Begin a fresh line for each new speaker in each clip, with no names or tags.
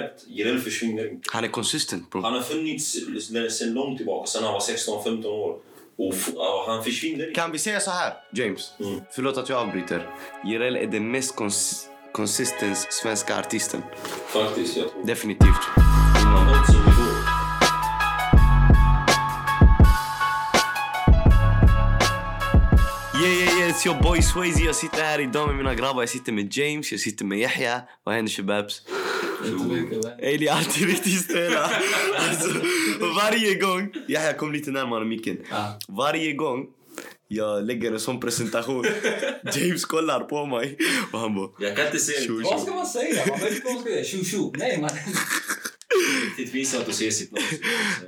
märkt, Jireel försvinner inte.
Han är consistent bro.
Han har funnits sedan långt tillbaka, sen han var 16-15 år. Och han försvinner inte.
Kan vi säga så här, James?
Mm.
Förlåt att jag avbryter. Jireel är den mest cons consistent svenska artisten.
Faktiskt, jag tror.
Definitivt. Yeah, it's your boy Swayze. Jag sitter här idag med mina grabbar. Jag sitter med James, jag sitter med Yahya. Vad händer shababs? Ni är alltid riktigt stela. Alltså, varje gång... Yahya, kom lite närmare micken.
Ja.
Varje gång jag lägger en sån presentation, James kollar på mig och han bara...
Jag kan inte säga det
Vad ska man säga? Man vet inte vad man ska göra. Tjo tjo. Nej man.
riktigt visat att se sitt namn.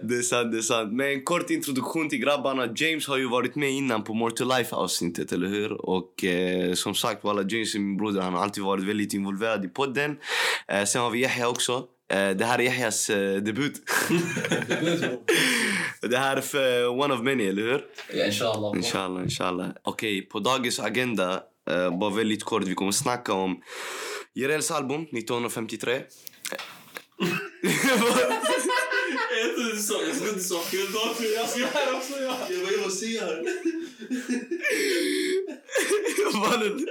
Det är sant, det är sant. Men en kort introduktion till grabbarna. James har ju varit med innan på More to Life avsnittet, eller hur? Och eh, som sagt, walla, James är min broder. Han har alltid varit väldigt involverad i podden. Eh, sen har vi Yahya också. Eh, det här är Yahyas eh, debut. det här är för one of many, eller hur?
Ja, inshallah.
Inshallah, inshallah. Okej, på dagens agenda, eh, bara väldigt kort, vi kommer snacka om Jirels album 1953.
Jag jag trodde du sa fel datum. Jag ska här också, ja. Jag bara?
Mannen.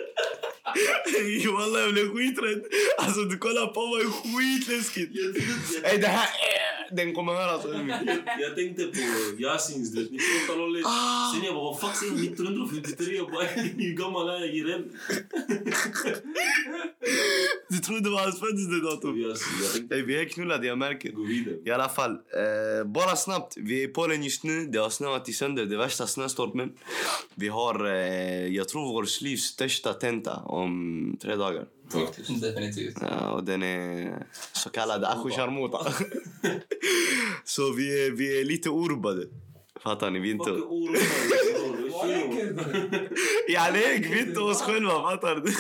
Ey, Wallah, jag blev skiträdd. Alltså, du kollar på mig skitläskigt.
Jag jag-
Ey, det här... Den kommer höras.
Jag- Jag tänkte på Yasins du vet, 98
Ah.
Sen jag bara, vad fuck säger han 1953? Jag bara, hur gammal är jag Jireel?
Du trodde det var hans födelsedatum.
Jag
vi är knullade, jag märker.
gå vidare.
I alla fall, eh, bara snabbt. Vi är i Polen just nu. Det har snöat i sönder. Det är värsta snöstormen. Vi har, eh, jag tror, vår livs största tenta om tre dagar.
Faktiskt.
Definitivt.
Ja, och den är så kallad Sharmuta. så vi är, vi är lite oroade. Fattar ni? Vi är inte... Ja, är inte oss själva. Fattar du?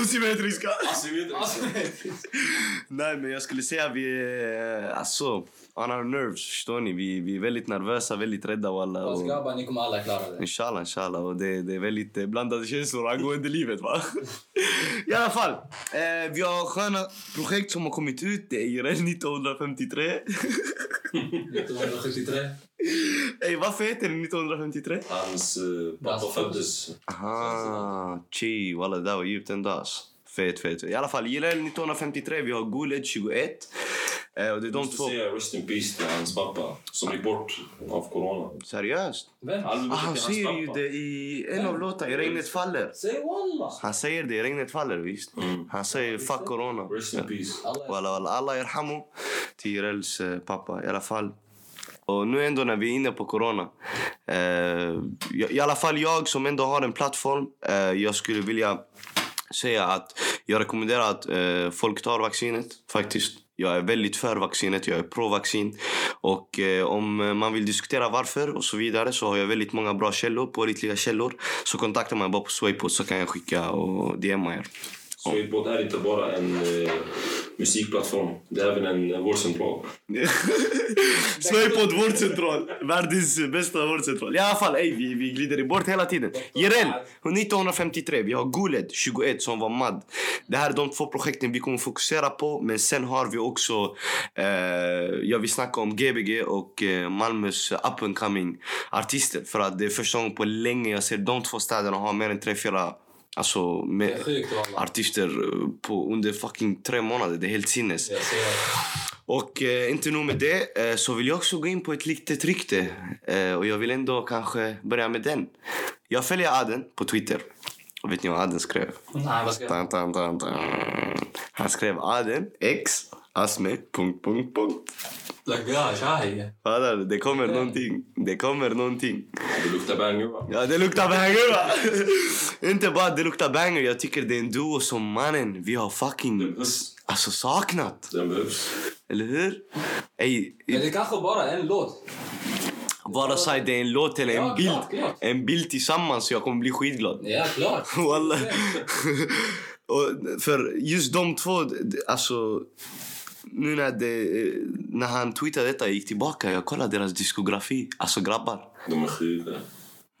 Osymmetriska. Nej, men jag skulle säga vi är alltså, on our nerves. Förstår ni? Vi, vi är väldigt nervösa, väldigt rädda. Walla,
Fast
och,
grabbar, ni kommer alla klara det.
inshallah, inshallah. Och det, det är väldigt eh, blandade känslor angående livet. Va? I alla fall, eh, vi har sköna projekt som har kommit ut. Det är Jireel 1953.
1973.
Ey, varför heter det 1953?
Hans eh, pappa föddes.
Aha, chi. Walla, det där var djupt ändå. alltså. Fet, fet. I alla fall, Jireel 1953. Vi har Guled 21. Eh, och det är de
måste
två...
säga rest in peace till hans pappa som gick bort av corona.
Seriöst?
Vem?
Ah, han säger ju det i en av låtarna, I regnet faller.
Säg.
Han säger det, i regnet faller visst.
Mm.
Han säger fuck corona.
Rest in peace.
Walla, walla, Allah yarhamu till Jirels eh, pappa i alla fall. Och nu ändå när vi är inne på corona. Eh, I alla fall jag som ändå har en plattform. Eh, jag skulle vilja säga att jag rekommenderar att eh, folk tar vaccinet faktiskt. Jag är väldigt för vaccinet, jag är pro-vaccin. Och eh, om man vill diskutera varför och så vidare så har jag väldigt många bra källor, pålitliga källor. Så kontakta mig bara på Swaypod så kan jag skicka och DMa er.
Sweetbot är inte bara en eh, musikplattform. Det är även en vårdcentral.
Swaypod vårdcentral. Världens bästa vårdcentral. I alla fall, ey, vi, vi glider bort hela tiden. Jireel, 1953. Vi har Guled, 21, som var MAD. Det här är de två projekten vi kommer fokusera på. Men sen har vi också... Eh, jag vill snacka om Gbg och eh, Malmös up and coming artister. För att det är första gången på länge jag ser de två städerna ha mer än tre, fyra... Alltså, med
sjukt
artister eh, på, under fucking tre månader. Det är helt sinnes. Och eh, inte nog med det, eh, så vill jag också gå in på ett litet rykte. Eh, och jag vill ändå kanske börja med den. Jag följer Aden på Twitter. Och vet ni vad Aden skrev?
Nej, vad ska jag...
Tan, tan, tan, tan. Han skrev Aden, X, Asme, punkt, punkt, punkt.
Lägga, shai.
Fattar du? Det kommer någonting. Det kommer någonting.
Det luktar banger va?
Ja, det luktar banger va? Inte bara det luktar banger, jag tycker det är en duo som mannen vi har fucking alltså, saknat.
Den behövs.
Eller hur? Ey,
Men det kanske bara en låt.
Bara säg det är en låt eller en
Ja,
bild.
klart, klart.
En bild tillsammans så jag kommer bli skitglad.
Ja, klart.
Wallah. Och för just de två, alltså... Nu när, det, när han tweetade detta, jag gick tillbaka. Jag kollade deras diskografi. Alltså grabbar.
De är sjuka.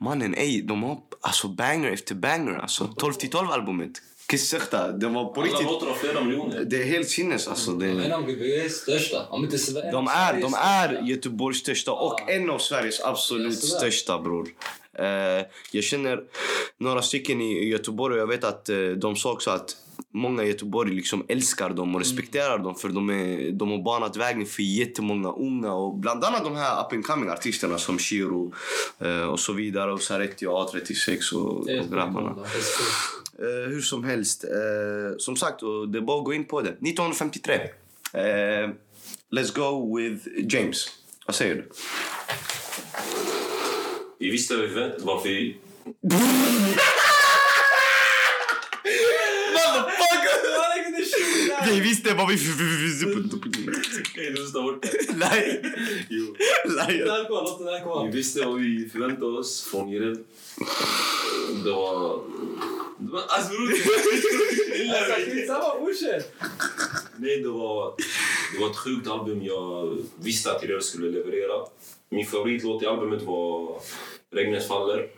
Mannen, ey, de har alltså banger efter banger. Alltså 12 till 12 albumet. Kissökta. Det var på
Alla
riktigt...
låtar har flera miljoner.
Det är helt sinnes alltså. Det,
En av GBGs största. Om inte Sverige.
de är, de är Göteborgs största och en av Sveriges absolut största bror. Eh, jag känner några stycken i Göteborg och jag vet att eh, de sa också att många i Göteborg liksom älskar dem och respekterar dem för de, är, de har banat vägen för jättemånga unga och bland annat de här up and coming artisterna som Shiro eh, och så vidare och Saretti och A36 och, och grabbarna. Eh, hur som helst. Eh, som sagt, och det är bara att gå in på det. 1953. Eh, let's go with James. Vad säger du?
Vi visste varför vi...
Vi visste vad vi...
Nej, du står borta.
Nej.
Jo.
Här kvar, låt den här kvar.
Vi visste vad vi förväntade oss från Jireel. Det var... Det var alltså, bror,
Alltså.
Nej, det var, det var ett sjukt album jag visste att Jireel skulle leverera. Min favoritlåt i albumet var Regnet faller.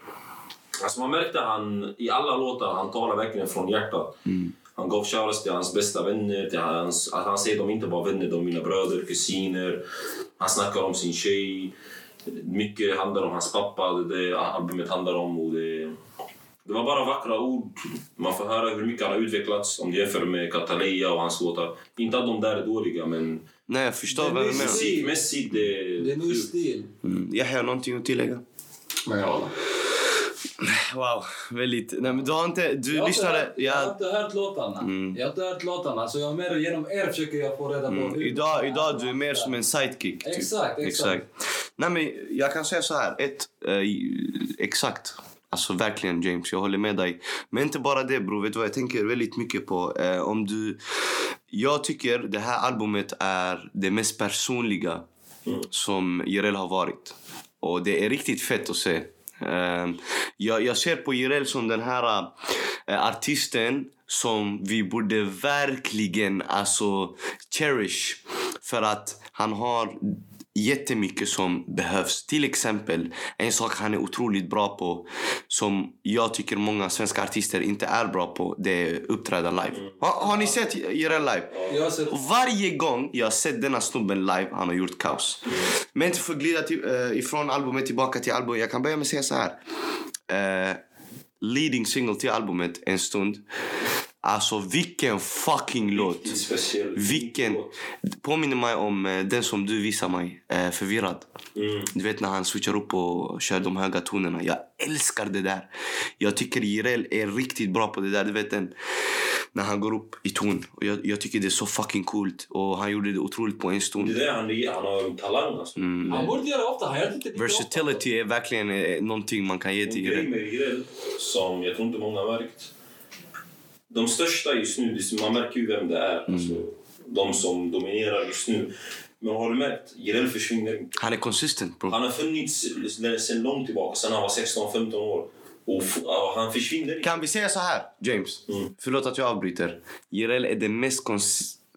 Alltså man märkte han i alla låtar, han talar verkligen från hjärtat. Han gav shoutouts till hans bästa vänner. Till hans, att han säger de inte bara vänner, de är mina bröder, kusiner. Han snackar om sin tjej. Mycket handlar om hans pappa, det är det albumet handlar om. Och det, det var bara vackra ord. Man får höra hur mycket han har utvecklats om du jämför med Cataleya och hans låtar. Inte att de där är dåliga, men
Nej, jag förstår vad du
det är
menar.
det
Det är ny stil.
Mm. Jag har någonting att tillägga.
Men ja.
Wow, väldigt... Nej, men du har inte... Du
Jag har,
lyssnade...
hört, jag har
Ja,
inte hört låtarna.
Mm.
Jag har inte hört låtarna, så jag mer genom er försöker jag få reda på
mm.
hur...
Idag, idag du är mer som en sidekick. Typ.
Exakt, exakt.
Nej, men jag kan säga så här. Ett, eh, exakt. Alltså verkligen James, jag håller med dig. Men inte bara det bror, vet du vad jag tänker väldigt mycket på? Eh, om du... Jag tycker det här albumet är det mest personliga som Jireel har varit. Och det är riktigt fett att se. Ehm, jag, jag ser på Jireel som den här eh, artisten som vi borde verkligen alltså cherish. För att han har jättemycket som behövs. Till exempel, en sak han är otroligt bra på som jag tycker många svenska artister inte är bra på, det är uppträda live. Har, har ni sett Jireel live?
Sett...
Varje gång jag sett denna snubben live, han har gjort kaos. Men inte för att glida till, eh, ifrån albumet tillbaka till albumet. Jag kan börja med att säga så här. Eh, leading single till albumet, En stund. Alltså vilken fucking låt. Vilken... Påminner mig om eh, den som du visar mig, eh, Förvirrad.
Mm.
Du vet när han switchar upp och kör de höga tonerna. Jag älskar det där. Jag tycker Jireel är riktigt bra på det där. Du vet den, när han går upp i ton. Och jag, jag tycker det är så fucking coolt. Och han gjorde det otroligt på en
Det
stund.
är det han är. Han har talang alltså.
Han borde göra ofta, han gör inte lika
Versatility är verkligen eh, någonting man kan ge
En
till
grej
Jireel.
med Jireel som jag tror inte många har märkt. De största just nu, man märker ju vem det är.
Mm.
Alltså, de som dominerar just nu. Men har du märkt? Jireel försvinner inte.
Han är consistent bro.
Han har funnits sedan långt tillbaka, sedan han var 16-15 år. Och han försvinner inte.
Kan vi säga så här, James?
Mm.
Förlåt att jag avbryter. Jireel är den mest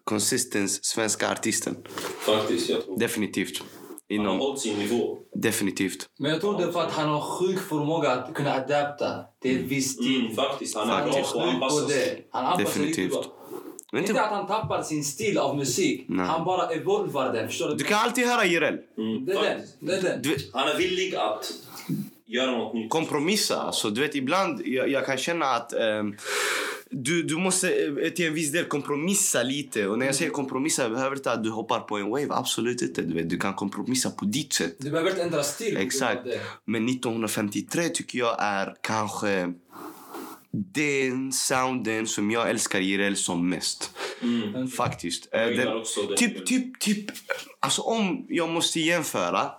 consistent svenska artisten.
Faktiskt, jag tror.
Definitivt.
Han har
Inom,
hållit sin nivå.
definitivt.
Men jag tror det är för att han har sjuk förmåga att kunna adapta till en viss stil.
Mm, faktiskt, han är bra
är
på att anpassa sig.
Han anpassar
Definitivt. Men
Inte
inte,
att han tappar sin stil av musik.
Nej.
Han bara evolvar den. Förstår du?
du kan alltid höra Jireel.
Mm,
Det är den.
faktiskt.
Det är den.
Du
Han är villig att göra något nytt.
kompromissa. Alltså, du vet, ibland jag, jag kan känna att ehm, du, du måste eh, till en viss del kompromissa lite. Och när jag säger kompromissa jag behöver inte att du hoppar på en wave. Absolut inte. Du, vet, du kan kompromissa på ditt sätt.
Du behöver inte ändra stil.
Exakt. Men 1953 tycker jag är kanske den sounden som jag älskar Jireel som mest.
Mm.
Faktiskt. Eh, den. Typ, typ, typ. Alltså om jag måste jämföra.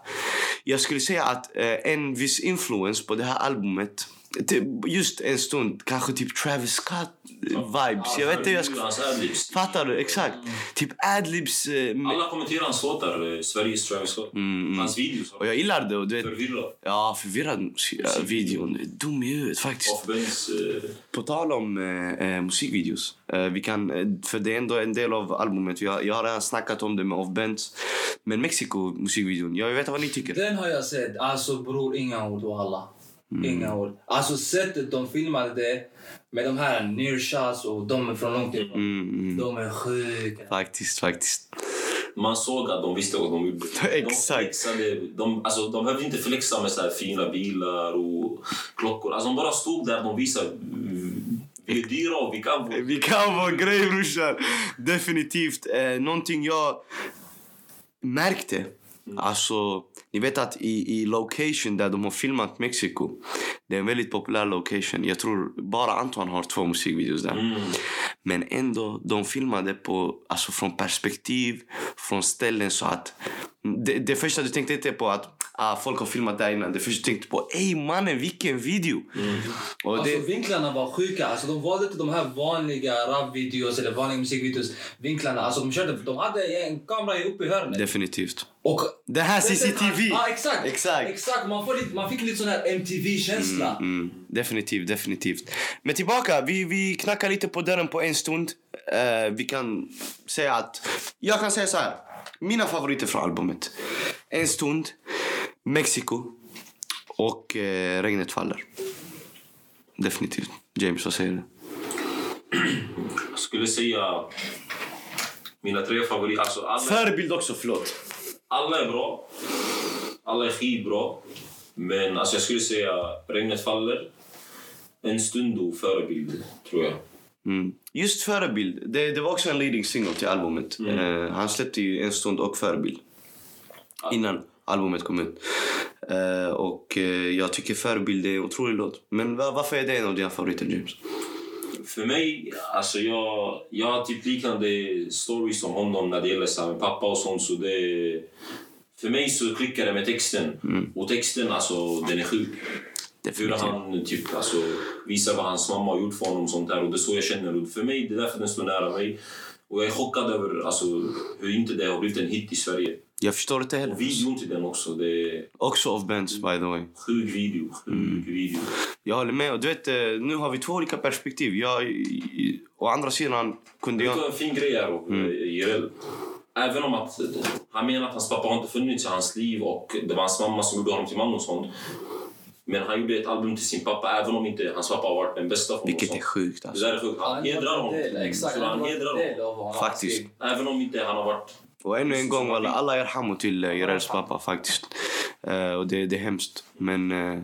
Jag skulle säga att eh, en viss influens på det här albumet. Just en stund, kanske typ Travis Scott eh, vibes. Jag vet inte hur jag ska... Fattar du? Exakt. Typ adlibs. Eh, med-
Alla kommenterar hans låtar, eh, Sveriges Travis Scott. Hans videos.
och jag gillar det. Och du vet,
Förvirrad.
ja, förvirrad ja, videon. Dum i huvudet faktiskt.
Benz. eh,
På tal om musikvideos. Eh, vi kan, för det är ändå en del av albumet. Har, jag har redan snackat om det med Off Bent. Men Mexiko musikvideon. Jag vet vad ni tycker.
Den har jag sett. Alltså bror, inga ord och alla. Inga ord. Alltså sättet de filmade det med de här near shots och de är från långt ifrån.
Mm, mm.
De är sjuka.
Faktiskt, faktiskt.
Man såg att de visste vad de gjorde.
Exakt.
De, flexade, de, alltså, de behövde inte flexa med så här fina bilar och klockor. Alltså, de bara stod där de visade mm, vi är dyra och vi kan vår...
Vi kan vara grej brorsan. Definitivt. Eh, någonting jag märkte. Alltså, ni vet att i, i location där de har filmat Mexiko. Det är en väldigt populär location. Jag tror bara Anton har två musikvideos där.
Mm.
Men ändå, de filmade på, alltså från perspektiv, från ställen så att... Det, det första du tänkte inte på att ah, folk har filmat där innan. Det första du tänkte på, ey mannen vilken video! Och
Alltså
det,
vinklarna var sjuka. Alltså, de valde inte de här vanliga rap-videos eller vanliga musikvideos. Vinklarna, alltså de körde, de hade en kamera uppe i hörnet.
definitivt.
Och
Det här CCTV!
Ja, exakt.
Exakt.
exakt. Man, får lite, man fick lite sån här MTV-känsla.
Mm, definitivt, definitivt. Men tillbaka, vi, vi knackar lite på dörren på en stund. Eh, vi kan säga att... Jag kan säga så här. Mina favoriter från albumet. En stund, Mexiko och eh, Regnet faller. Definitivt. James, vad säger du?
Jag skulle säga mina tre favoriter. Alltså, alla,
Förebild också, förlåt.
alla är bra. Alla är skitbra. Men alltså, jag skulle säga Regnet faller. En stund och förebild, tror jag.
Mm. Just förebild, det, det var också en leading single till albumet. Eh, han släppte ju en stund och förebild. Innan albumet kom ut. Eh, och eh, jag tycker förebild är en otrolig låt. Men va- varför är det en av dina favoriter James?
För mig, alltså jag, jag har typ liknande stories som honom när det gäller så med pappa och sånt. Så det, för mig så klickar det med texten. Och texten, alltså den är sjuk. Hur
Definitivt.
han typ, alltså, visar vad hans mamma har gjort för honom och sånt där. Och det är så jag känner. Och för mig, det är därför den står nära mig. Och jag är chockad över alltså, hur inte det har blivit en hit i Sverige.
Jag förstår inte heller.
Och videon till den också. Det är
Också of Benz by the way.
sjuk video. Sjuk video.
Jag håller med. Du vet, eh, nu har vi två olika perspektiv. Jag, å andra sidan kunde
Det var
jag...
en fin grej här, mm. Jireel. Även om att han menar att hans pappa har inte funnits i hans liv och det var hans mamma som gjorde honom till man och sånt. Men han gjorde ett album till sin pappa även om inte hans pappa har varit den bästa.
Vilket är sjukt
Det
alltså.
där är sjukt. Han hedrar honom.
Exakt.
Han hedrar honom.
Faktiskt.
Även om inte han har varit...
Och ännu en gång, alla, alla erhamu till uh, Jirels pappa faktiskt. Eh, och det, det är hemskt. Men... Uh,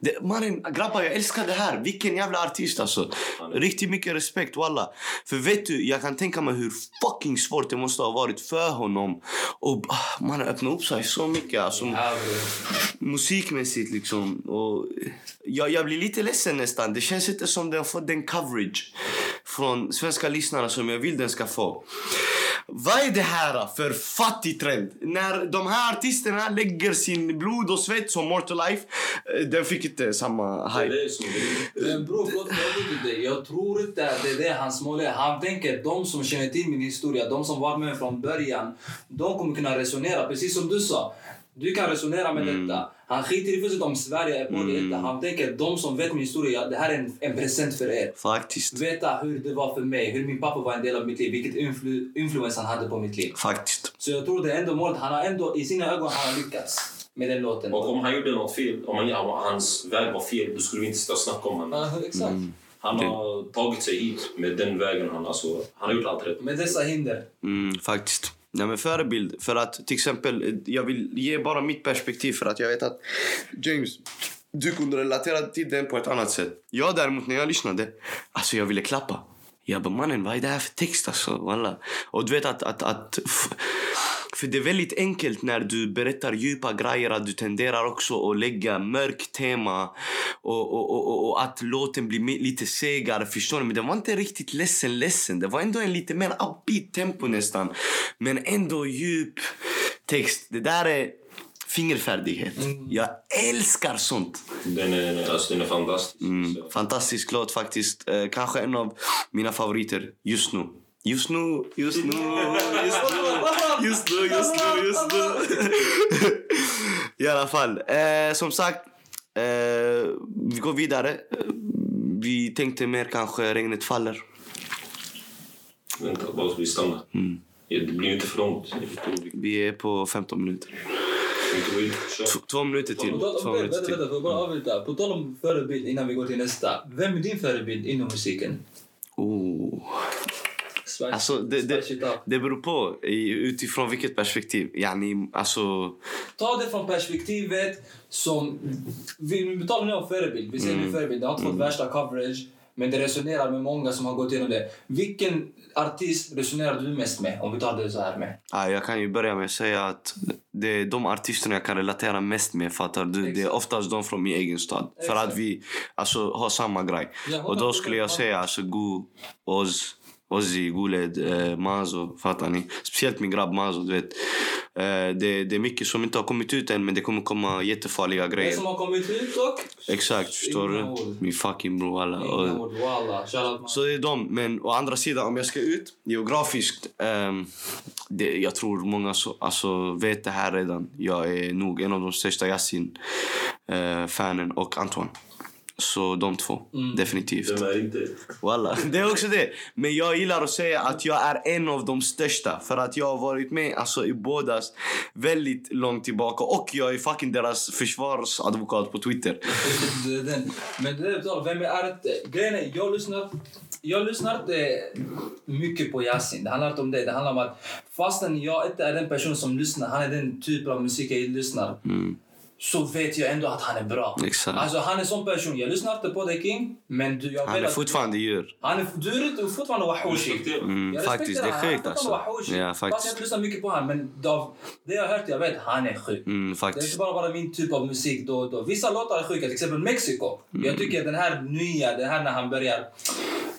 det, mannen, grabbar, jag älskar det här. Vilken jävla artist alltså. Riktigt mycket respekt, walla. För vet du, jag kan tänka mig hur fucking svårt det måste ha varit för honom. Och ah, man öppna upp sig så mycket. Alltså,
Ja,
musikmässigt liksom. Och jag, jag blir lite ledsen nästan. Det känns inte som den får den coverage från svenska lyssnare som jag vill den ska få. Vad är det här för fattig trend? När de här artisterna lägger sin blod och svett som Mortal Life, eh, den fick inte samma hype.
det är
Men bror, förlåt mig, jag vet inte. Jag tror inte att det är det hans mål är. Han tänker de som känner till min historia, de som var med från början, de kommer kunna resonera. Precis som du sa. Du kan resonera med detta. Han skiter i fullständigt om Sverige är på det inte. Han tänker de som vet min historia, det här är en, en present för er.
Faktiskt.
Veta hur det var för mig, hur min pappa var en del av mitt liv, vilket influ influens han hade på mitt liv.
Faktiskt.
Så jag tror det är ändå målet. Han har ändå, i sina ögon, han har lyckats med den låten.
Och om han gjorde något fel, om han, om hans väg var fel, då skulle vi inte sitta och snacka om honom.
Ja, exakt.
Han har tagit sig hit med den vägen. Han, alltså, han har gjort allt rätt.
Med dessa hinder.
Mm, faktiskt. Nej, men förebild. För att till exempel, jag vill ge bara mitt perspektiv för att jag vet att James, du kunde relatera till den på ett annat sätt. Jag däremot, när jag lyssnade, alltså jag ville klappa. Jag bara mannen, vad är det här för text alltså? Walla. Och du vet att, att, att f- för det är väldigt enkelt när du berättar djupa grejer att du tenderar också att lägga mörkt tema och, och, och, och, att låten blir lite segare. Förstår ni? Men den var inte riktigt ledsen ledsen. Det var ändå en lite mer upbeat tempo nästan. Men ändå djup text. Det där är fingerfärdighet. Jag älskar sånt.
Den är, alltså, den är fantastisk.
Mm. Fantastisk låt faktiskt. Eh, kanske en av mina favoriter just nu. Just nu, just nu, just nu, just nu, just nu, just nu. I alla fall. Eh, som sagt, eh, vi går vidare. Vi tänkte mer kanske regnet faller.
vänta, bara så vi stannar.
Mm.
Ja, Det blir inte för långt. Vi-
är på 15 minuter. Två minuter till. Två
vänta,
minuter
vänta,
till.
jag bara avbryta. På tal om förebild innan vi går till nästa. Vem är din förebild inom musiken?
Oh.
Spice,
Alltså, det, det, det beror på utifrån vilket perspektiv. Yani, alltså...
Ta det från perspektivet som... Vi vi talar nu om förebild. Vi säger
Mm.
nu förebild. Det har inte fått värsta coverage. Men det resonerar med många som har gått igenom det. Vilken artist resonerar du mest med? Om vi tar det så här med.
Ja, jag kan ju börja med att säga att det är de artisterna jag kan relatera mest med. Fattar du? Det är oftast de från min egen stad. För
Exakt.
att vi alltså, har samma grej. Och då skulle jag
100%.
säga alltså, Go, Oz, Ozzy, Guled, eh, Mazo. Fattar ni? Speciellt min grabb Mazo, du vet. Eh, det, det är mycket som inte har kommit ut än men det kommer komma jättefarliga
Det
grejer.
som har kommit ut dock.
Exakt, förstår du? Min fucking bror alla. Och-. Så det är de. Men å andra sidan, om jag ska ut geografiskt. ehm, det, jag tror många så, alltså, vet det här redan. Jag är nog en av de största Yasin-fanen och Antoine. Så de två, definitivt.
Är inte?
Walla. Det är också det. Men jag gillar att säga att jag är en av de största. För att jag har varit med alltså, i bådas väldigt långt tillbaka. Och jag är fucking deras försvarsadvokat på Twitter.
Det är den. Men det är tal, vem är det? Grejen är, jag lyssnar, jag lyssnar inte mycket på Yasin. Det handlar inte om det. Det handlar om att fastän jag inte är den person som lyssnar, han är den typen av musik jag lyssnar. Så vet jag ändå att han är bra.
Exakt.
Alltså han är sån person. Jag lyssnar inte på dig King, men du, jag
Han är
att-
fortfarande djur.
Han är, du är fortfarande.
Respektera.
Mm,
Jag
faktiskt, det är sjukt alltså. Ja,
Fast jag
faktiskt.
inte lyssnar mycket på honom, men av det jag har hört, jag vet, han är sjuk.
Mm,
Det är inte
faktiskt.
bara, bara min typ av musik då och då. Vissa låtar är sjuka, till exempel Mexico.
Mm.
Jag tycker den här nya, den här när han börjar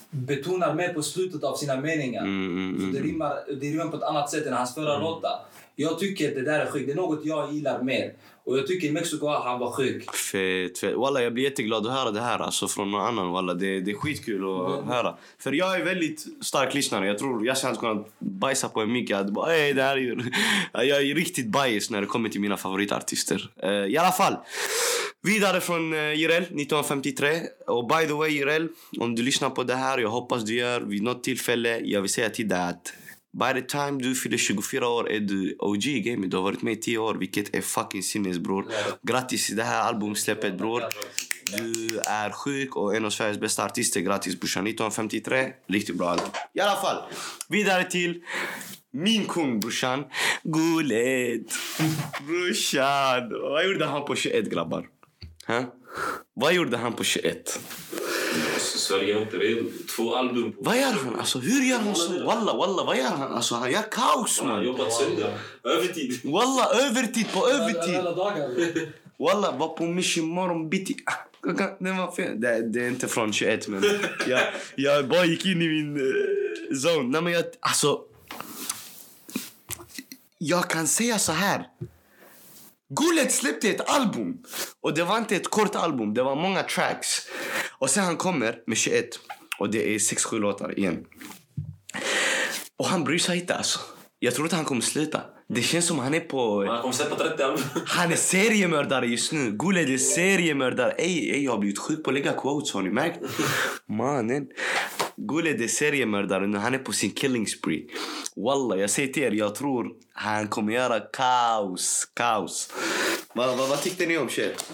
betonar mer på slutet av sina meningar.
Mm, mm,
Så
mm.
det, rimmar, det rimmar på ett annat sätt än hans förra låtar. Jag tycker att det där är sjukt. Det är något jag gillar mer. Och jag tycker i Mexiko han var sjuk.
Fett, fett. Walla, jag blir jätteglad att höra det här alltså, från någon annan. Walla. Det, det är skitkul att
Mm.
höra. För jag är väldigt stark lyssnare. Jag tror jag hade kunnat bajsa på en mick. Jag hade bara, "Hey, det här är ju... Jag är riktigt bias när det kommer till mina favoritartister. Eh, I alla fall. Vidare från uh, Jireel, 1953. Och by the way Jireel, om du lyssnar på det här, jag hoppas du gör vid något tillfälle. Jag vill säga till dig att By the time du fyller 24 år är du OG i gamet. Du har varit med i 10 år, vilket är fucking sinnes bror. Grattis till det här albumsläppet bror. Du är sjuk och en av Sveriges bästa artister. Grattis brorsan. 1953, riktigt bra album. I alla fall, vidare till min kung brorsan. Guled. Brorsan. Vad gjorde han på 21 grabbar? Huh? Vad gjorde han på 21?
Sverige är inte redo. Två album på...
Vad gör han? Alltså, hur gör han så? Walla, walla, vad gör han? Alltså, han gör kaos
Han har
man.
jobbat sönder. Övertid.
Walla, övertid på övertid.
Alla dagar.
Walla, var på mission morgon bitti. Ah, Det var fel. Det, det är inte från 21 men jag, jag bara gick in i min uh, zone. Nej men jag, alltså. Jag kan säga så här. Gullet släppte ett album. Och det var inte ett kort album, det var många tracks. Och sen han kommer med 21. Och det är 6-7 låtar igen. Och han bryr sig inte alltså. Jag tror inte han kommer sluta. Det känns som han är på...
Han kommer släppa 30 album.
Han är seriemördare just nu. Guled är seriemördare. Ey, ey, jag har blivit sjuk på att lägga quotes. Har ni märkt? Mannen. Guled är seriemördare nu. Han är på sin killing spree. Walla, jag säger till er. Jag tror han kommer göra kaos. Kaos. Vad va, vad tyckte ni om shit?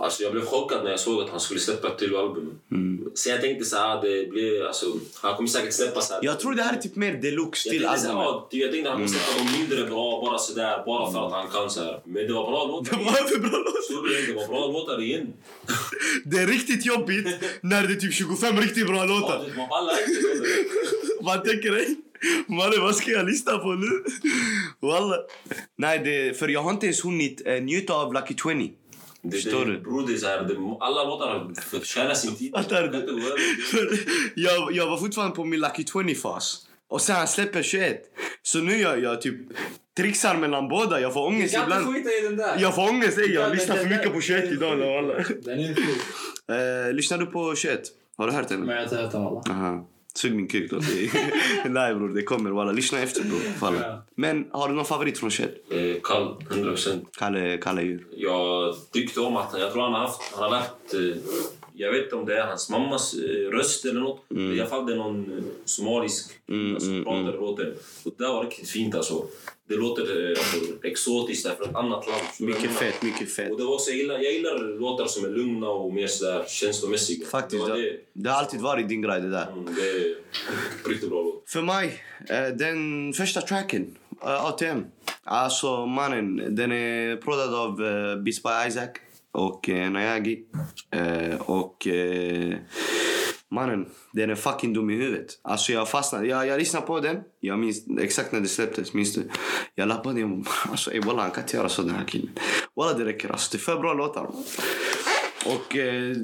Alltså jag blev chockad när jag såg att han skulle släppa ett till album.
Mm.
Så jag tänkte så här, det blir, alltså, han kommer säkert släppa så här.
Jag tror det här är typ mer deluxe till albumet.
ja, jag tänkte han kommer släppa dem mindre bra, bara sådär, bara för att han kan så här. Men det var bra låtar.
Det var för bra låt.
Så det, var bra låtar igen.
Det är riktigt jobbigt när det är typ 25 riktigt bra
Ja,
låtar.
det- Man pallar inte.
Man tänker ej. Mannen, vad ska jag lyssna på nu? Walla. Nej, det, för jag har inte ens hunnit eh, njuta av Lucky 20.
Det,
Förstår
det,
du?
Bror, det är så här, det, alla låtar förtjänar sin tid.
Fattar du?
Jag
jag, jag var fortfarande på min Lucky 20-fas. Och sen han släpper 21. Så nu jag, jag typ trixar mellan båda. Jag får
Du
ångest
kan inte
ibland.
skita i den där.
Jag får ångest. Ey, jag
Ja,
lyssnar för mycket
där-
på 21 idag.
Den är sjuk.
Eh, lyssnar du på 21? Har du hört den?
Men jag har inte hört den alla.
Aha. Sug min kuk då. Det- Nej bror, det kommer walla. Lyssna efter bror.
Ja.
Men har du någon favorit från 21?
Eh, Kall, 100 procent.
Kalle, Kalle djur.
Jag tyckte om att jag tror han har haft, han har lagt eh, Jag vet inte om det är hans mammas eh, röst eller något. I alla fall det är någon eh, somalisk kvinna som pratar låten. Och det var riktigt fint alltså. Det låter eh, alltså, exotiskt från ett annat land.
Mycket fett, mycket fett.
Och det var också, jag, gillar, jag gillar låtar som är lugna och mer sådär känslomässiga.
Faktiskt,
det,
det,
det.
har alltid varit din grej det där.
Mm, det är riktigt bra låt.
För mig, den första tracken, ATM. Alltså mannen, den är prodad av by Isaac och eh, Nayagi. Eh, och eh, mannen, den är fucking dum i huvudet. Alltså jag fastnade, jag, jag lyssnade på den. Jag minns exakt när det släpptes, minns du? Jag lappade den alltså ey walla han kan inte göra så den här killen. Walla det räcker alltså, det är för bra låtar. Och eh,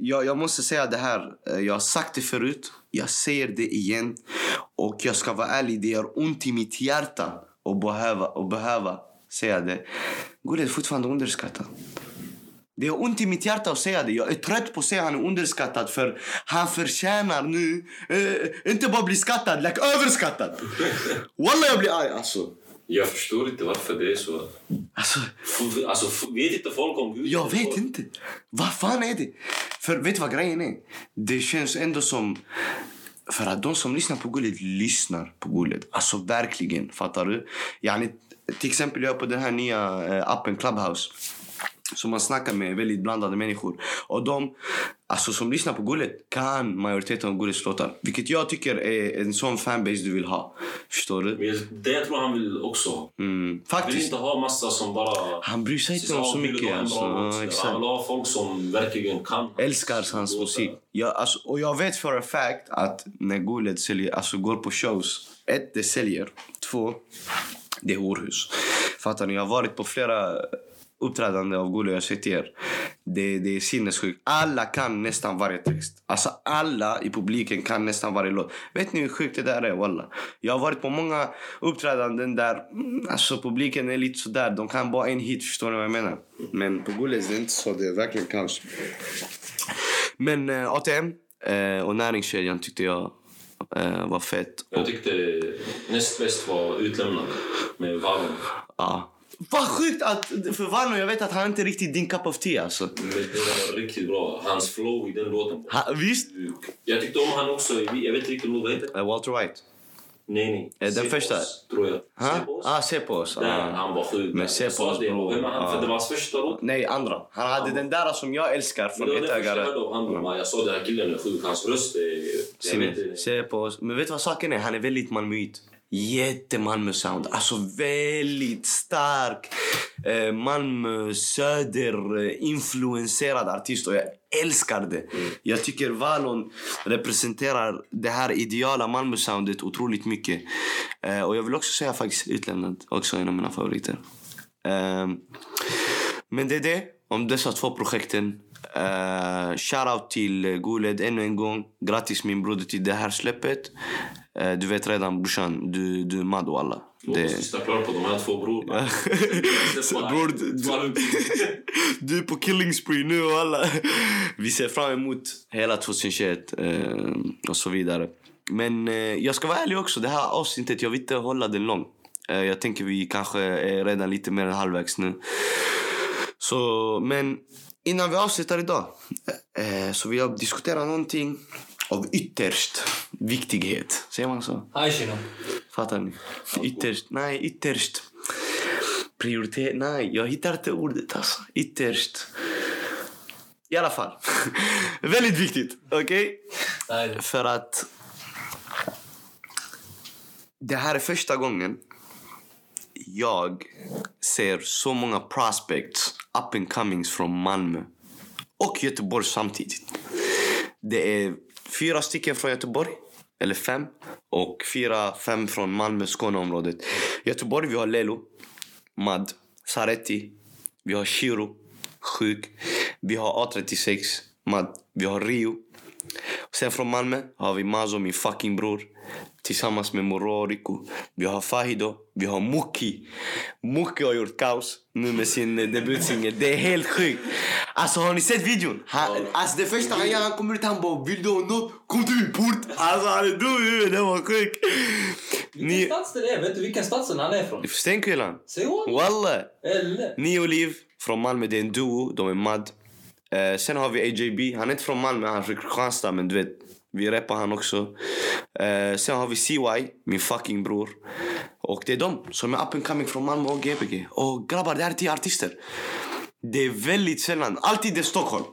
jag, jag måste säga det här. Eh, jag har sagt det förut. Jag säger det igen. Och jag ska vara ärlig, det gör ont i mitt hjärta att behöva, att behöva säga det. Gulli är fortfarande underskattad. Det gör ont i mitt hjärta att säga det. Jag är trött på att säga att han är underskattad för han förtjänar nu eh, inte bara bli skattad, like överskattad. Walla jag blir arg alltså.
Jag förstår inte varför det är så.
alltså
Alltså, vet inte folk om Gud?
Jag vet inte. Vad fan är det? För vet du vad grejen är? Det känns ändå som... För att de som lyssnar på Gullet lyssnar på Gullet. Alltså verkligen. Fattar du? Yani, till exempel jag är på den här nya eh, appen Clubhouse. Så man snackar med väldigt blandade människor. Och de alltså, som lyssnar på Gullet kan majoriteten av Gullets låtar. Vilket jag tycker är en sån fanbase du vill ha. Förstår du?
Men jag- det jag tror han vill också.
Mm.
Han vill
Faktiskt.
inte ha massa som bara...
Han bryr sig inte om så mycket. Alltså. Ja, exakt.
Han vill ha folk som verkligen kan.
älskar hans musik. Jag, alltså, och jag vet för a fact att när Gullet säljer, alltså går på shows. Ett, det säljer. Två, det är horhus. Fattar ni? Jag har varit på flera uppträdanden av Gullet jag er. Det, det är sinnessjukt. Alla kan nästan varje text. Alltså alla i publiken kan nästan varje låt. Vet ni hur sjukt det där är? Walla. Jag har varit på många uppträdanden där mm, alltså, publiken är lite sådär. De kan bara en hit, förstår ni vad jag menar? Men på Gullet är det inte så. Det är verkligen kaos. Men eh, ATM eh, och näringskedjan tyckte jag eh, var fett.
Jag tyckte näst bäst var Utlämnad med Vallon.
ja. Vad sjukt att... För Vano, jag vet att han inte är riktigt din cup of tea alltså.
Men Det var riktigt bra. Hans flow i den låten.
Ha, visst?
Jag tyckte om han också. Jag vet inte riktigt vad heter.
Eh, Walter White.
Nej, nej.
Eh, den
Se på
första?
tror jag.
Ha?
Se på oss.
Ah, se på oss.
Där,
Ah.
han var sjuk.
Men
där.
se
Jag
på
sa
oss,
det, han?
Ja.
För det var hans första låt.
Nej, andra. Han hade den där som jag älskar från
det var den första jag han. sa den här killen är sjuk. Hans röst är... Jag vet inte.
Se på oss. Men vet du vad saken är? Han är väldigt Malmöit. Jätte Malmö-sound. Alltså väldigt stark eh, Malmö söder-influenserad eh, artist. Och jag älskar det. Jag tycker Valon representerar det här ideala Malmö-soundet otroligt mycket. Eh, och jag vill också säga faktiskt Utlämnad. Också en av mina favoriter. Eh, men det är det om dessa två projekten. Uh, shoutout till Guled ännu en gång. Grattis min broder till det här släppet. Eh, du vet redan brorsan, du, du är mad och alla.
Låt oss sista klar på de här två brorna.
Bror, du- du är på killing spree nu och alla. Vi ser fram emot hela 2021 eh, och så vidare. Men eh, jag ska vara ärlig också, det här avsnittet, jag vill inte hålla den lång. Eh, jag tänker vi kanske är redan lite mer än halvvägs nu. Så, men innan vi avslutar idag så vill jag diskutera någonting av ytterst viktighet. Säger man så? Fattar ni? Ytterst. Nej, ytterst. Prioritet. Nej, jag hittar inte ordet alltså. Ytterst. I alla fall. Väldigt viktigt. Okej?
Nej.
För att... Det här är första gången jag ser så många prospects, up and comings från Malmö och Göteborg samtidigt. Det är fyra stycken från Göteborg, eller fem. Och fyra, fem från Malmö, Skåneområdet. Göteborg, vi har Lelo, Mad, Saretti. Vi har Shiro, Sjuk. Vi har A36, Mad. Vi har Rio. Sen från Malmö har vi Mazo, min fucking bror. Tillsammans med Moro och Vi har Fahido. Vi har Muki. Muki har gjort kaos nu med sin eh, debutsingel. Det är helt sjukt. Alltså har ni sett videon? Han, alltså det första han gör, han kommer ut han bara Vill du ha något? Kom till min port! Alltså han är dum i huvudet, det var sjukt.
Vilken
Ni...
stadsdel är Vet du vilken stadsdel han är från?
Stenkullan. Walla! Ni Liv från Malmö, det är en duo. De är mad. Eh, sen har vi AJB. Han är inte från Malmö, han är från Kristianstad. Men du vet, vi rappar han också. Eh, sen har vi CY, min fucking bror. Och det är de som är up and coming från Malmö och Gbg. Och grabbar, det här är tio artister. Det är väldigt sällan. Alltid det är Stockholm.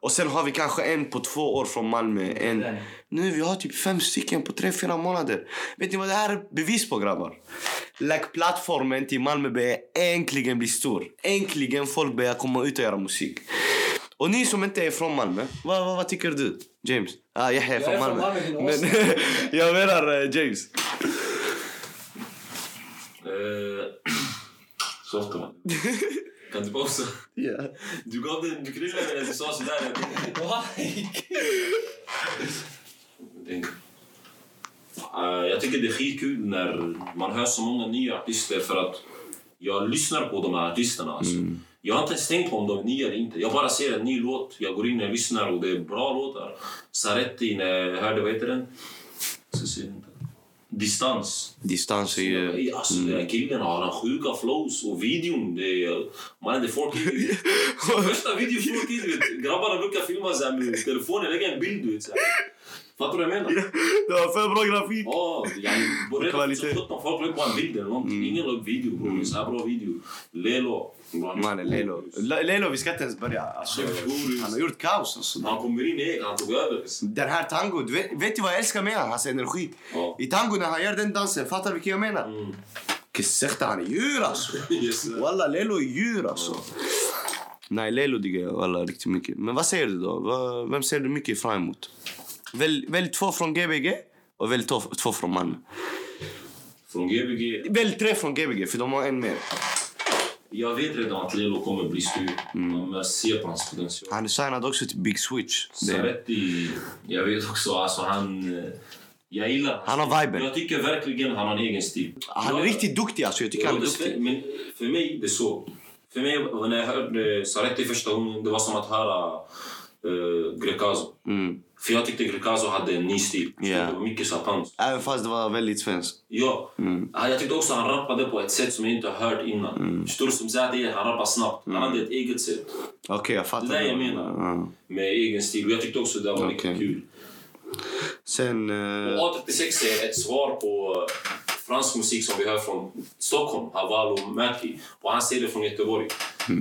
Och sen har vi kanske en på två år från Malmö. En... Nu vi har typ fem stycken på tre, fyra månader. Vet ni vad det här är bevis på grabbar? Like plattformen till Malmö börjar äntligen bli stor. Äntligen folk börjar komma ut och göra musik. Och ni som inte är från Malmö, vad, vad, vad tycker du? James? Ah, jag är från
är från
Malmö.
Malmö, din
Men, jag menar eh, James.
Så ofta man. Kan du pausa?
Ja.
Du gav den, du krillade den, du sa sådär.
Why?
Eh, Jag tycker det är skitkul när man hör så många nya artister för att jag lyssnar på de här artisterna. Alltså. Jag har inte ens tänkt på om de är nya eller inte. Jag bara ser en ny låt, jag går in och lyssnar och det är bra låtar. Saretti, när jag hörde, vad heter den? Ska se, vänta. Distans.
Distans är ju...
Alltså, här killen har han sjuka flows och videon, det är... Man, det är 4K. Så Första videon 4K, du vet. Grabbarna brukar filma så här med telefonen, lägga en bild, du vet. Så här. Fattar du vad jag menar?
Det var för bra grafik.
Ja, redan
Kvalitet.
2017 folk la upp bara en bild eller någonting. Ingen la upp video bror. Mm. Så här bra video. Lelo.
Mannen, Lelo. Le- Lelo, vi ska inte ens börja. Alltså, han har gjort kaos. Alltså.
Han kommer in i han tog över.
Den här tango, du vet, vet du vad jag älskar med honom? Hans energi.
Ja.
I tango när han gör den dansen, fattar du vilken jag menar? Mm. Han är djur alltså.
Yes.
Walla, Lelo är djur alltså. Nej, Lelo diggar jag riktigt mycket. Men vad säger du då? Vad- Vem ser du mycket fram emot? Välj, välj två från Gbg och välj två, två från Malmö.
Från Gbg.
Välj tre från Gbg, för de har en mer.
Jag vet redan att Lelo kommer bli stor. Men jag ser på hans potential.
Han är signad också till Big Switch. Det,
Saretti, jag vet också, alltså han... eh, Jag gillar
Han har viben.
Jag tycker verkligen han har en egen stil.
han är
Jag-
riktigt duktig alltså. Jag tycker han är duktig.
Men för mig, det är så. För mig, när jag hörde Saretti första gången, det var som att höra uh, Grecaso.
Mm.
För jag tyckte Grecaso hade en ny stil. Det var mycket sapans.
Även fast det var väldigt svenskt.
Ja.
Mm.
Ah, Jag tyckte också han rappade på ett sätt som jag inte har hört innan.
Mm.
Förstår du? Som Zadi, han rappar snabbt. Han hade ett eget sätt.
Okej, jag fattar.
Det är det jag menar.
Ja.
Med egen stil. Och jag tyckte också det var
Okej.
riktigt kul.
Sen... eh,
Och A36 är ett svar på eh, fransk musik som vi hör från Stockholm. Haval och Mäki. Och han ser det från Göteborg. Det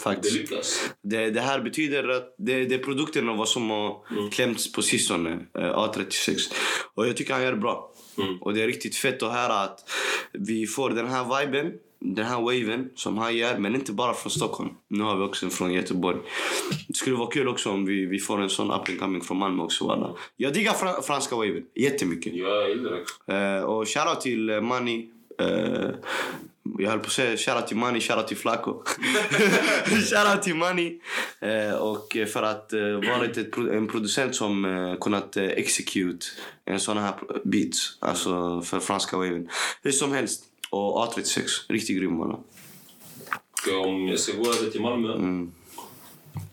faktiskt.
lyckas.
Det, det här betyder att det, det är produkten av vad som har klämts på sistone, eh, A36. Och jag tycker han gör det bra. Och det är riktigt fett att höra att vi får den här viben, den här waven som han gör, men inte bara från Stockholm. Nu har vi också en från Göteborg. Det skulle vara kul också om vi, vi får en sån up and coming från Malmö också. Walla. Jag diggar fra, franska waven jättemycket.
Ja, jag gillar det.
Eh, och shoutout till uh, Mani. Eh, jag höll på att säga shoutout till Mani, shoutout till Flaco. shoutout till Mani. Eh, och eh, för att ett, pro- en producent som uh, kunnat uh, execute en sån här beats. Alltså för franska waven. Hur som helst. Och A36, riktigt grym walla.
Om jag ska gå över till Malmö,
Mm.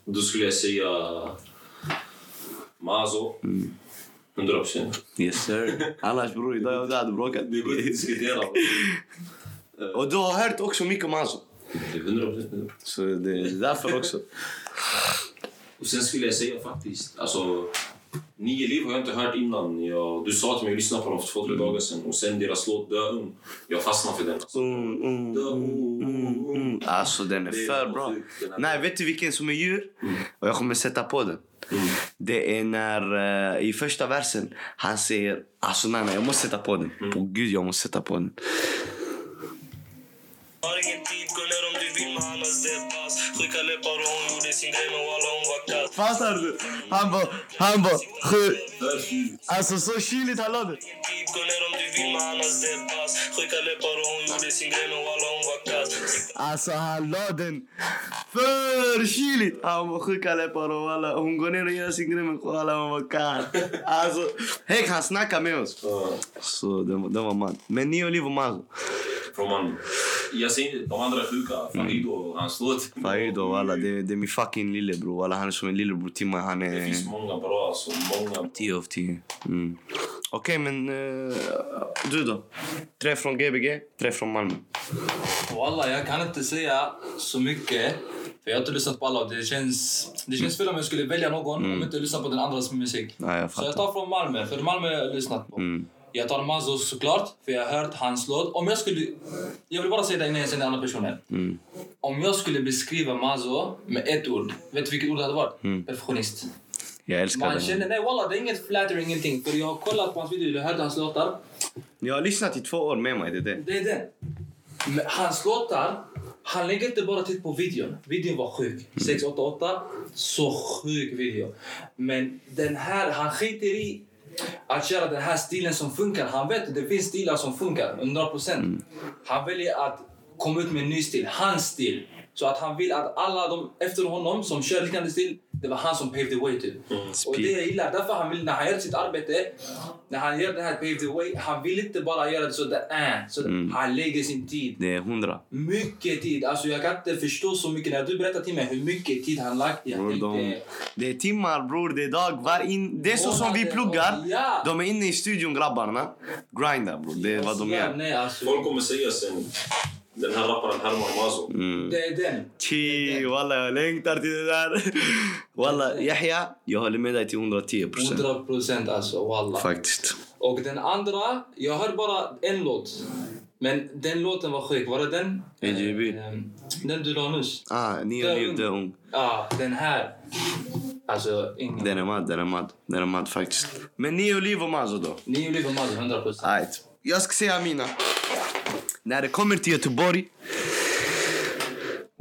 då skulle jag säga Mazo.
Mm.
100 procent.
Yes sir. Annars bror, idag jag hade bråkat.
Det går inte att diskutera.
Och du har hört också mycket om Azo.
Det är 100 procent.
Så det är därför också.
Och sen skulle jag säga faktiskt, alltså Nio liv har jag inte hört innan. Jag, du sa till mig att lyssna på dem för två, tre dagar sedan. Och sen deras låt Dö ung. Jag fastnade för den. Alltså.
Mm, mm,
Dö ung, ung, ung.
Alltså den är för
bra.
Nej, vet du vilken som är djur? Och jag kommer sätta på den. Det är när eh, i första versen han säger alltså nej, nej jag måste sätta på den. På gud jag måste sätta på den.
Deadpass Skicka läppar och hon gjorde sin grej men walla hon var kass
Fattar du? Han bara, han bara,
För kyl.
alltså så det.
Och sin grej men walla hon var kass
Alltså han la den för kyligt. Han var sjuka läppar och alla. Hon går ner och gör sin grej men alla hon var kall. Alltså, Häck han snackar med oss.
Ja.
Så den, den var man. Men Nio Liv och Mazo.
Från Malmö. Jag inte, de andra sjuka. Fahido, hans låt.
Fahido walla, det, det är min fucking lillebror. Walla, han är som en lillebror till mig. Han
Det
är
finns många bra alltså. Många.
10 av 10. Mm. Okej, men eh, du då? Tre från Gbg, tre från Malmö.
Walla, jag kan inte säga så mycket. För jag har inte lyssnat på alla och det känns, det känns fel om jag skulle välja någon om jag inte lyssnar på den andras musik.
Nej, jag
Så jag tar från Malmö, för Malmö har jag lyssnat på.
Mm.
Jag tar Mazo såklart, för jag har hört hans låt. Om jag skulle... Jag vill bara säga det innan jag säger den andra personen.
Mm.
Om jag skulle beskriva Mazo med ett ord, vet du vilket ord det hade varit?
Mm.
Perfektionist.
Jag älskar
Man
den.
känner, nej walla det är inget flattering, ingenting. För jag har kollat på hans video, jag hörde hans låtar.
Jag har lyssnat i två år med mig, det är det.
Det är det. Men hans låtar, han lägger inte bara tid på videon. Videon var sjuk. 688, så sjuk video. Men den här, han skiter i att köra den här stilen som funkar. Han vet att det finns stilar som funkar, 100%. Han väljer att komma ut med en ny stil, hans stil. Så att han vill att alla de efter honom som kör liknande stil, det var han som paved the way typ. Och det jag gillar, därför han vill, när han gör sitt arbete, när han gör det här paved the way, han vill inte bara göra det så där, äh, så han lägger sin tid.
Det är hundra.
Mycket tid. Alltså jag kan inte förstå så mycket. När du berättar till mig hur mycket tid han lagt. Jag
Bror, de, det är timmar bror, det är dag. Var in, det är så som vi pluggar.
Ja.
De är inne i studion grabbarna. Grindar bror, det är vad de
Ja,
gör.
Nej, alltså,
Folk kommer säga sen, den här rapparen Herman Mazo.
Mm.
det är den.
Chi, walla jag längtar till det där. Walla, Yahya, jag håller med dig till 110 procent.
100 procent alltså, wallah.
Faktiskt.
Och den andra, jag hörde bara en låt. Men den låten var sjuk. Var det den?
AJB.
Eh, Den du la nyss.
Ah, nio liv, dö ung.
Ja, den här. Alltså, ingen...
Den är mad, den är mad. Den är mad faktiskt. Men nio liv och Mazo då?
Nio liv och Mazo, 100 procent.
Right. Jag ska säga mina. När det kommer till Göteborg.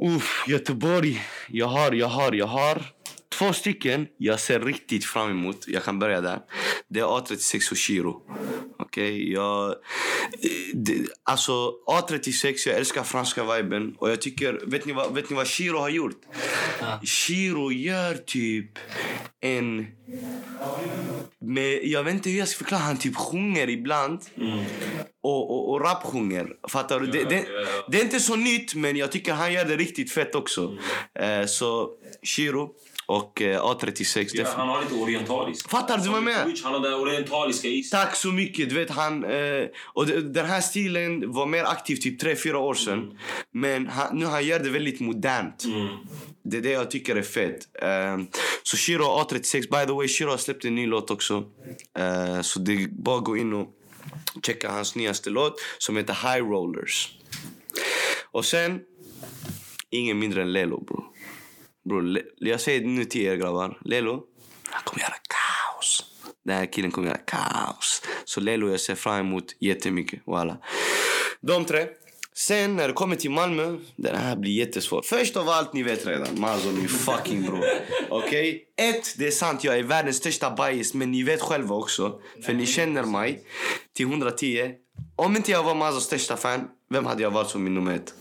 Uff, Göteborg. Jag har, jag har, jag har två stycken jag ser riktigt fram emot. Jag kan börja där. Det är A36 och Shiro. Okej, jag... Det, alltså A36, jag älskar franska viben. Och jag tycker, vet ni vad, vet ni vad Shiro har gjort? Shiro gör typ en... Med, jag vet inte hur jag ska förklara. Han typ sjunger ibland. Och, och, och rapsjunger. Fattar du? Det, det,
ja, ja.
det är inte så nytt, men jag tycker han gör det riktigt fett också. Eh, så Shiro och eh, A36.
Ja, han har lite orientalisk.
Fattar du vad jag menar?
Switch, Han har den orientaliska is.
Tack så mycket. Du vet, han, eh, och de- den här stilen var mer aktiv typ 3-4 år sedan. Men han, nu han gör det väldigt modernt. Det är det jag tycker är fett. Eh, så Shiro A36, by the way, Shiro har släppt en ny låt också. Eh, så det är bara att gå in och checka hans nyaste låt som heter High Rollers. Och sen, ingen mindre än Lelo bro. Bro, Le- jag säger nu till er grabbar. Lelo, han kommer göra kaos. Den här killen kommer göra kaos. Så Lelo jag ser fram emot jättemycket. Walla. De tre. Sen när det kommer till Malmö, den här blir jättesvår. Först av allt, ni vet redan. Mazo, min fucking bror. Okej? Ett, det är sant, jag är världens största bias. Men ni vet själva också. För ni känner mig till 110. Om inte jag var Mazos största fan, vem hade jag varit som min nummer ett?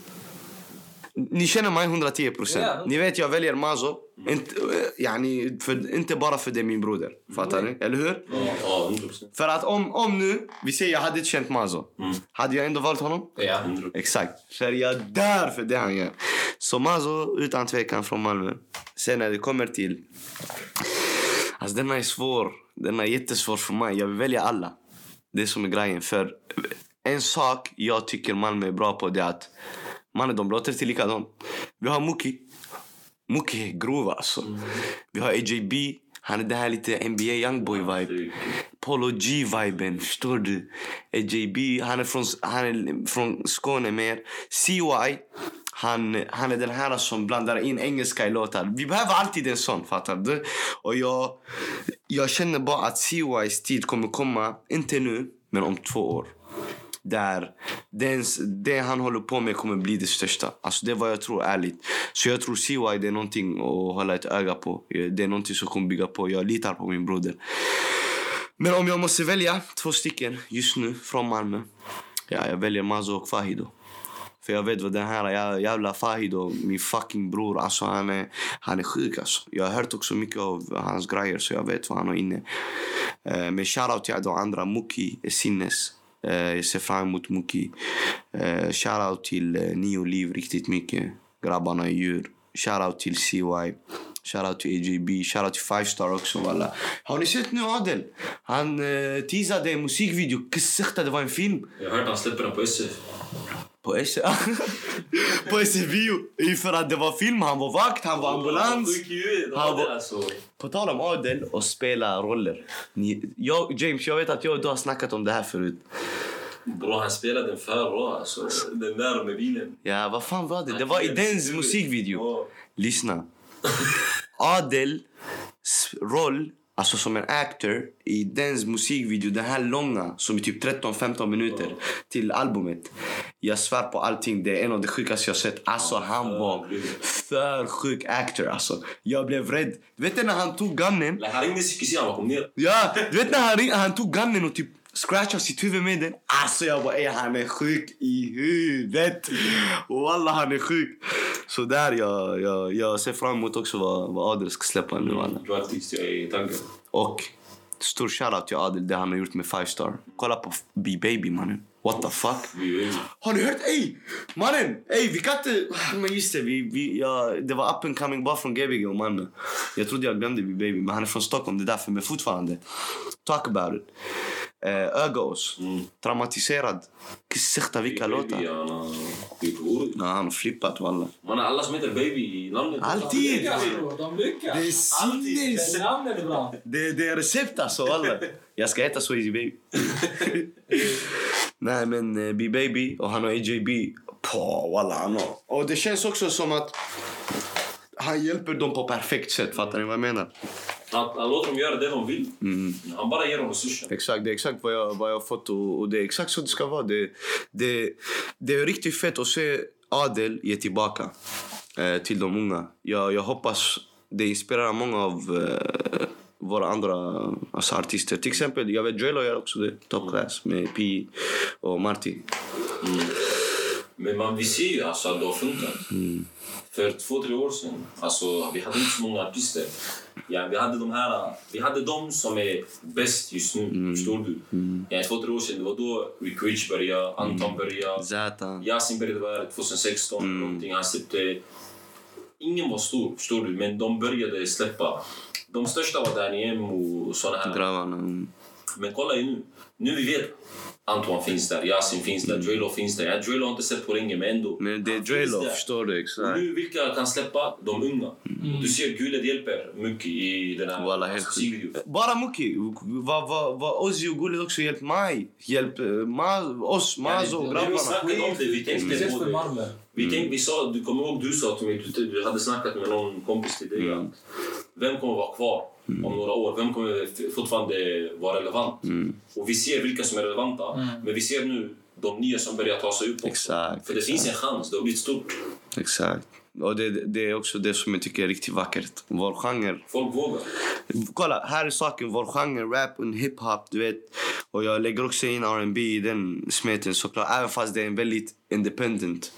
Ni känner mig 110 procent.
Ja.
Ni vet jag väljer Mazo. Inte, eh, yani, för, inte bara för det är min broder. Fattar ni? Eller hur?
Ja, 100%.
För att om, om nu, vi säger jag hade inte känt Mazo. Hade jag ändå valt honom?
Ja.
100%.
Exakt. För jag dör för det han gör. Så Mazo, utan tvekan från Malmö. Sen när det kommer till... Alltså den är svår. Den är jättesvår för mig. Jag vill välja alla. Det är som är grejen. För en sak jag tycker Malmö är bra på det är att mannen, de låter till likadant. Vi har Muki. Muki är grov alltså. Vi har AJB. Han är det här lite NBA Youngboy-vibe. Polo G-viben, förstår du? AJB, han är från, han är från Skåne mer. CY, han, han är den här som blandar in engelska i låtar. Vi behöver alltid en sån, fattar du? Och jag, jag känner bara att CYs tid kommer komma, inte nu, men om två år. Där den, det han håller på med kommer bli det största. Alltså det är vad jag tror ärligt. Så jag tror CY det är någonting att hålla ett öga på. Det är någonting som kommer bygga på. Jag litar på min broder. Men om jag måste välja två stycken just nu från Malmö. Ja, jag väljer Mazo och Fahido. För jag vet vad den här jävla Fahido, min fucking bror, alltså han är, han är sjuk alltså. Jag har hört också mycket av hans grejer så jag vet vad han har inne. Eh, men shoutout till de andra, Muki sinnes. Eh, e Jag ser fram emot Muki. Eh, shoutout till eh, Nio Liv riktigt mycket. Grabbarna är djur. Shoutout till CY. Shoutout till AJB. Shoutout till Five Star också walla. Har ni sett nu Adel? Han eh, teasade en musikvideo. Det var en film.
Jag har hört han släpper den på SF.
På SE... på SE-bio. För att det var film, han var vakt, han var ambulans. Han var-. På tal om Adel och spela roller. Ni, jag, James, jag vet att jag och du har snackat om det här förut.
Bro, han spelade den för bra alltså. Den där med bilen.
Ja, vad fan var det? Det var i Dens musikvideo. Lyssna. Adels roll, alltså som en actor, i Dens musikvideo, den här långa, som är typ 13-15 minuter, till albumet. Jag svär på allting, det är en av de sjukaste jag sett. Alltså han var för sjuk actor alltså. Jag blev rädd. Du vet när han tog gunnen?
Han ringde psykisen, han ner.
Ja, du vet när han, han tog gunnen och typ scratchade sitt huvud med den. Alltså jag bara, ey, han är sjuk i huvudet. Wallah han är sjuk. Så där jag, jag, jag ser fram emot också vad, vad Adel ska släppa nu. alla.
Du har artist, i tanken.
Och stor shoutout till Adel, det han har gjort med Five Star. Kolla på B-Baby mannen. What the fuck? Har ni hört? Ey! Mannen! Ey, vi kan inte... Men just det, vi, vi, ja, det var up and coming bara från Gbg och Malmö. Jag trodde jag glömde B-Baby, men han är från Stockholm. Det är därför. Men fortfarande. Talk about it. Eh, Ögaås. Traumatiserad. Sikta vilka låtar. Ja, han har flippat walla.
Man har alla som heter baby i namnet.
Alltid!
de lyckas.
Det är sinnes!
Namnet är bra.
Det, det är recept alltså walla. Jag ska heta Swayze Baby. Nej men eh, B-Baby och han har AJB. På walla han har. Och det känns också som att han hjälper dem på perfekt sätt. Fattar ni vad jag menar?
Han, han låter dem göra det de vill.
Mm.
Han bara ger dem resurser.
Exakt, det är exakt vad jag, vad jag fått och, och det är exakt så det ska vara. Det, det, det är riktigt fett att se Adel ge tillbaka eh, till de unga. Jag, jag hoppas det inspirerar många av eh, våra andra alltså artister. Till exempel, jag vet Joelo gör också det. Top class med Pi och Marty.
Men man, vi ser ju alltså att det har funkat. För två, tre år sedan, alltså, vi hade inte så många artister. Ja, vi, hade de här, vi hade de som är bäst just nu, förstår du? Ja, två, tre år sedan, det var då Rick Rich började, Anton började,
Zäta.
Yasin började vara 2016. Mm. Någonting. Han släppte... Ingen var stor, förstår du? Men de började släppa. De största var Danny M och såna här.
Grabbarna. mm.
Men kolla ju nu. Nu vi vet Antoine finns där, Yasin finns där, Drelo finns där. Ja, Drelo har inte sett på länge, men ändå.
Men det är Drelo, förstår du?
Och
Exakt.
nu, vilka kan släppa? De unga. Och du ser Gulet hjälper mycket i den här
Walla, helt
musikvideon.
Bara Muki. Vad va, va, Ozzy och Gullit också hjälpt mig. Hjälpt eh, ma, oss, Mazo och
det-
Vi
grabbarna.
snackade om det, vi tänkte på det. Vi, tänkte, vi sa, du kommer ihåg du sa till mig, du, du hade snackat med någon kompis till dig att vem kommer vara kvar om några år? Vem kommer fortfarande vara relevant? Och vi ser vilka som är relevanta, men vi ser nu de nya som börjar ta sig upp också.
Exakt,
För det
exakt.
finns en chans, det har blivit stort.
Exakt. Och det, det är också det som jag tycker är riktigt vackert. Vår genre.
Folk vågar.
Kolla, här är saken. Vår genre, rap och hiphop, du vet. Och jag lägger också in R&B i den smeten såklart. Även fast det är en väldigt independent.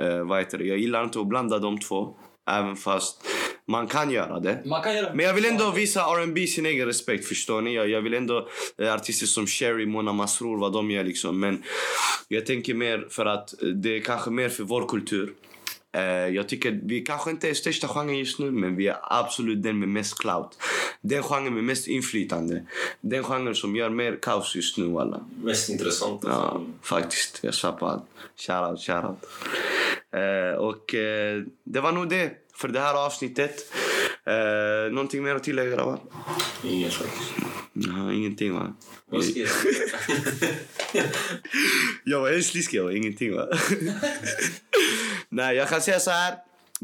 Uh, vad heter det? Jag gillar inte att blanda de två. Även fast man kan göra det.
Man kan göra...
Men jag vill ändå visa R&B sin egen respekt, förstår ni? Jag, jag vill ändå eh, artister som Sherry, Mona Masrour, vad de gör liksom. Men jag tänker mer för att eh, det är kanske mer för vår kultur. Eh, jag tycker vi kanske inte är största genren just nu, men vi är absolut den med mest clout. Den genren med mest inflytande. Den genren som gör mer kaos just nu, alla.
Mest intressanta.
Ja, faktiskt. Jag sa på allt. Shoutout, shoutout. Eh, och det var nog det för det här avsnittet. Eh, någonting mer att tillägga, grabbar?
Ingen faktiskt.
Ingenting, va?
Vad ska jag säga?
Jag var helt sliskig, jag var ingenting, va? Nej, jag kan säga så här.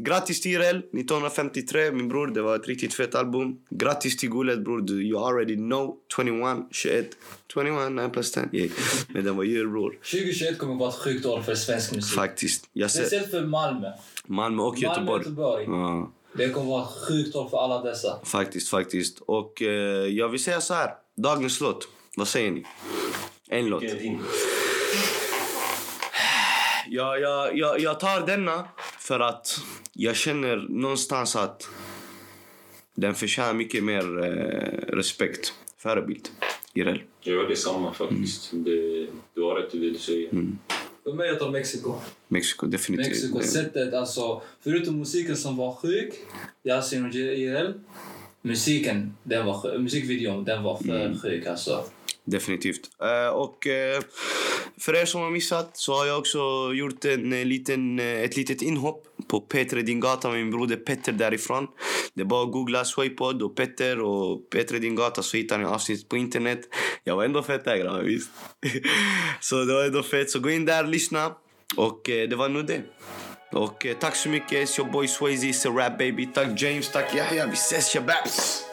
Grattis Tirel, 1953, min bror. Det var ett riktigt fett album. Grattis till Gulet, bror. Du, you already know. 21, 21. 21, 9 plus 10. Yeah. Men den var djur, bror.
2021 kommer vara ett sjukt år för svensk musik.
Faktiskt. Jag ser
Speciellt för Malmö.
Malmö och
Malmö och
Göteborg.
Göteborg.
Ja.
Det kommer vara ett sjukt år för alla dessa.
Faktiskt, faktiskt. Och eh, jag vill säga så här. Dagens låt. Vad säger ni? En låt. Jag, jag, jag, jag tar denna för att jag känner någonstans att den förtjänar mycket mer eh, respekt. Förebild. Irel.
Jag gör detsamma faktiskt. Det, du har rätt i det du säger.
För mig jag tar Mexiko.
Mexiko, definitivt.
Mexiko,
Det-
sättet alltså. Förutom musiken som var sjuk, Yasin och Jireel. Musiken, den var sjuk. Musikvideon, den var för sjuk alltså.
Definitivt. Eh, och eh, för er som har missat så har jag också gjort en eh, liten, eh, ett litet inhopp på Petre Din Gata med min broder Petter därifrån. Det är bara att googla Swaypod och Petter och Petre Din Gata så hittar ni avsnittet på internet. Jag var ändå fett där grabbar, visst. så det var ändå fett. Så gå in där och lyssna. Och eh, det var nog det. Och tack så mycket. It's your boy Swayze, it's a rap baby. Tack James, tack Yahya. Vi ses shababs!